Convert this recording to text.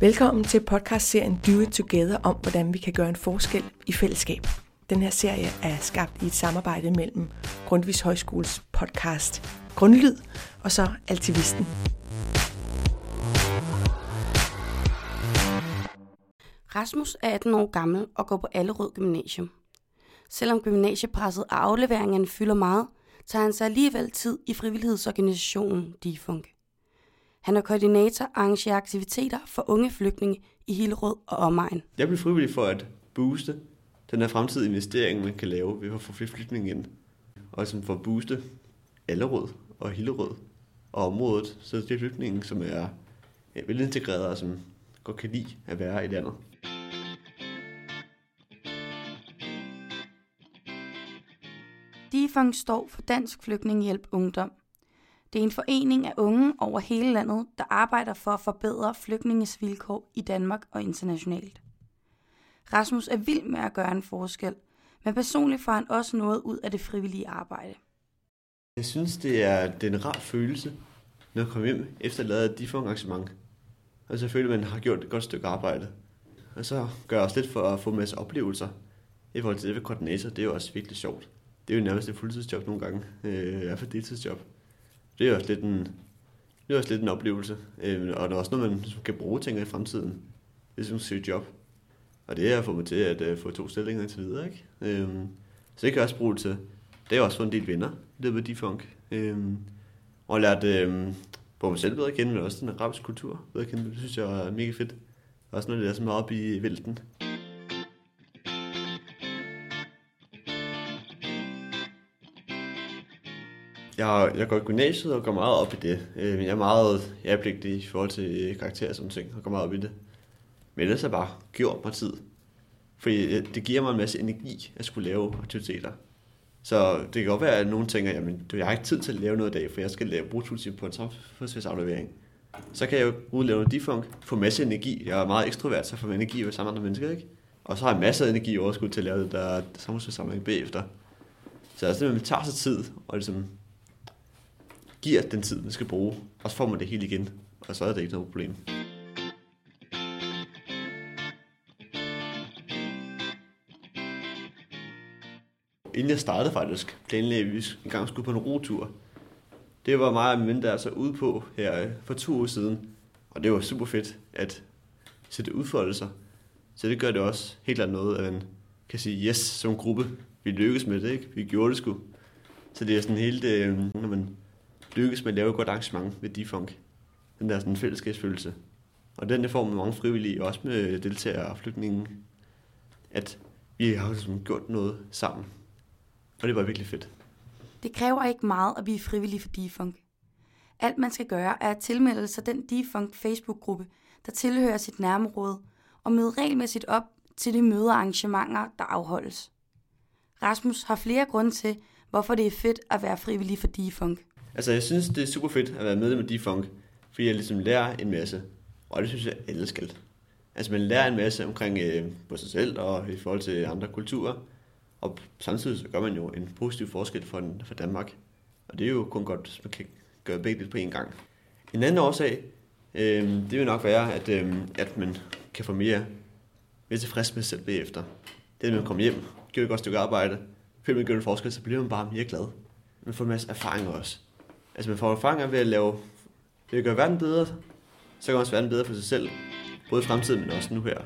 Velkommen til podcastserien Do It Together om, hvordan vi kan gøre en forskel i fællesskab. Den her serie er skabt i et samarbejde mellem Grundvis Højskoles podcast Grundlyd og så Altivisten. Rasmus er 18 år gammel og går på Allerød Gymnasium. Selvom gymnasiepresset og afleveringerne fylder meget, tager han sig alligevel tid i frivillighedsorganisationen DIFUNK. Han er koordinator og arrangerer aktiviteter for unge flygtninge i Hillerød og omegn. Jeg blev frivillig for at booste den her fremtidige investering, man kan lave ved at få flere flygtninge ind. Og som for at booste Allerød og Hillerød og området, så det er flygtninge, som er ja, velintegrerede og som godt kan lide at være i landet. DIFUNK står for Dansk Flygtningehjælp Ungdom. Det er en forening af unge over hele landet, der arbejder for at forbedre flygtninges vilkår i Danmark og internationalt. Rasmus er vild med at gøre en forskel, men personligt får han også noget ud af det frivillige arbejde. Jeg synes, det er, det er en rar følelse, når jeg kommer hjem efter at lave et arrangement. Og så altså, føler man, man har gjort et godt stykke arbejde. Og så gør jeg også lidt for at få en masse oplevelser. I forhold til det ved koordinator, det er jo også virkelig sjovt. Det er jo nærmest et fuldtidsjob nogle gange, øh, i hvert fald deltidsjob. Det er også lidt en, det er også lidt en oplevelse. Øh, og det er også noget, man kan bruge ting i fremtiden, Lidt som et job. Og det har fået mig til at øh, få to stillinger til videre. Ikke? Øh, så det kan jeg også bruge til. Det har også fået en del venner i løbet af Defunk. Øh, og lært øh, både mig selv bedre at kende, men også den arabiske kultur bedre at kende. Det synes jeg er mega fedt. Også når det er så meget op i vælten. Jeg, jeg går i gymnasiet og går meget op i det. Øh, jeg er meget jævnpligtig i forhold til øh, karakterer og sådan ting, og går meget op i det. Men ellers har bare gjort mig tid. Fordi øh, det giver mig en masse energi at skulle lave aktiviteter. Så det kan godt være, at nogen tænker, jamen, jeg har ikke tid til at lave noget i dag, for jeg skal lave bruge på en samfundsfærdsaflevering. Så kan jeg jo udlave noget defunk, få masse energi. Jeg er meget ekstrovert, så får energi ved sammen med andre mennesker, ikke? Og så har jeg masser af energi overskud til at lave det der samfundsfærdsaflevering bagefter. Så altså, man tager sig tid og ligesom giver den tid, man skal bruge, og så får man det hele igen, og så er det ikke noget problem. Inden jeg startede faktisk, planlagde vi en gang skulle på en rotur. Det var mig og min ven, der så ude på her øh, for to år siden. Og det var super fedt at se det udfolde sig. Så det gør det også helt andet noget, at man kan sige yes som gruppe. Vi lykkedes med det, ikke? Vi gjorde det sgu. Så det er sådan helt, øh, når man lykkes med at lave et godt arrangement ved Defunk. Den der sådan fællesskabsfølelse. Og den der får med mange frivillige, også med deltagere og flygtninge, at vi har ligesom gjort noget sammen. Og det var virkelig fedt. Det kræver ikke meget at blive frivillig for Defunk. Alt man skal gøre er at tilmelde sig den Defunk Facebook-gruppe, der tilhører sit nærområde, og møde regelmæssigt op til de møder og arrangementer, der afholdes. Rasmus har flere grunde til, hvorfor det er fedt at være frivillig for Defunk. Altså, jeg synes, det er super fedt at være medlem af Defunk, fordi jeg ligesom lærer en masse. Og det synes jeg, alle skal. Altså, man lærer en masse omkring øh, på sig selv og i forhold til andre kulturer. Og samtidig så gør man jo en positiv forskel for, for Danmark. Og det er jo kun godt, hvis man kan gøre begge dele på én gang. En anden årsag, øh, det vil nok være, at, øh, at man kan få mere, mere tilfreds med sig selv bagefter. Det er, at man kommer hjem, gør et godt stykke arbejde, føler man gør en forskel, så bliver man bare mere glad. Man får en masse erfaring også. Altså man får erfaringer ved at lave, ved at gøre verden bedre, så kan man også verden bedre for sig selv, både i fremtiden, men også nu her.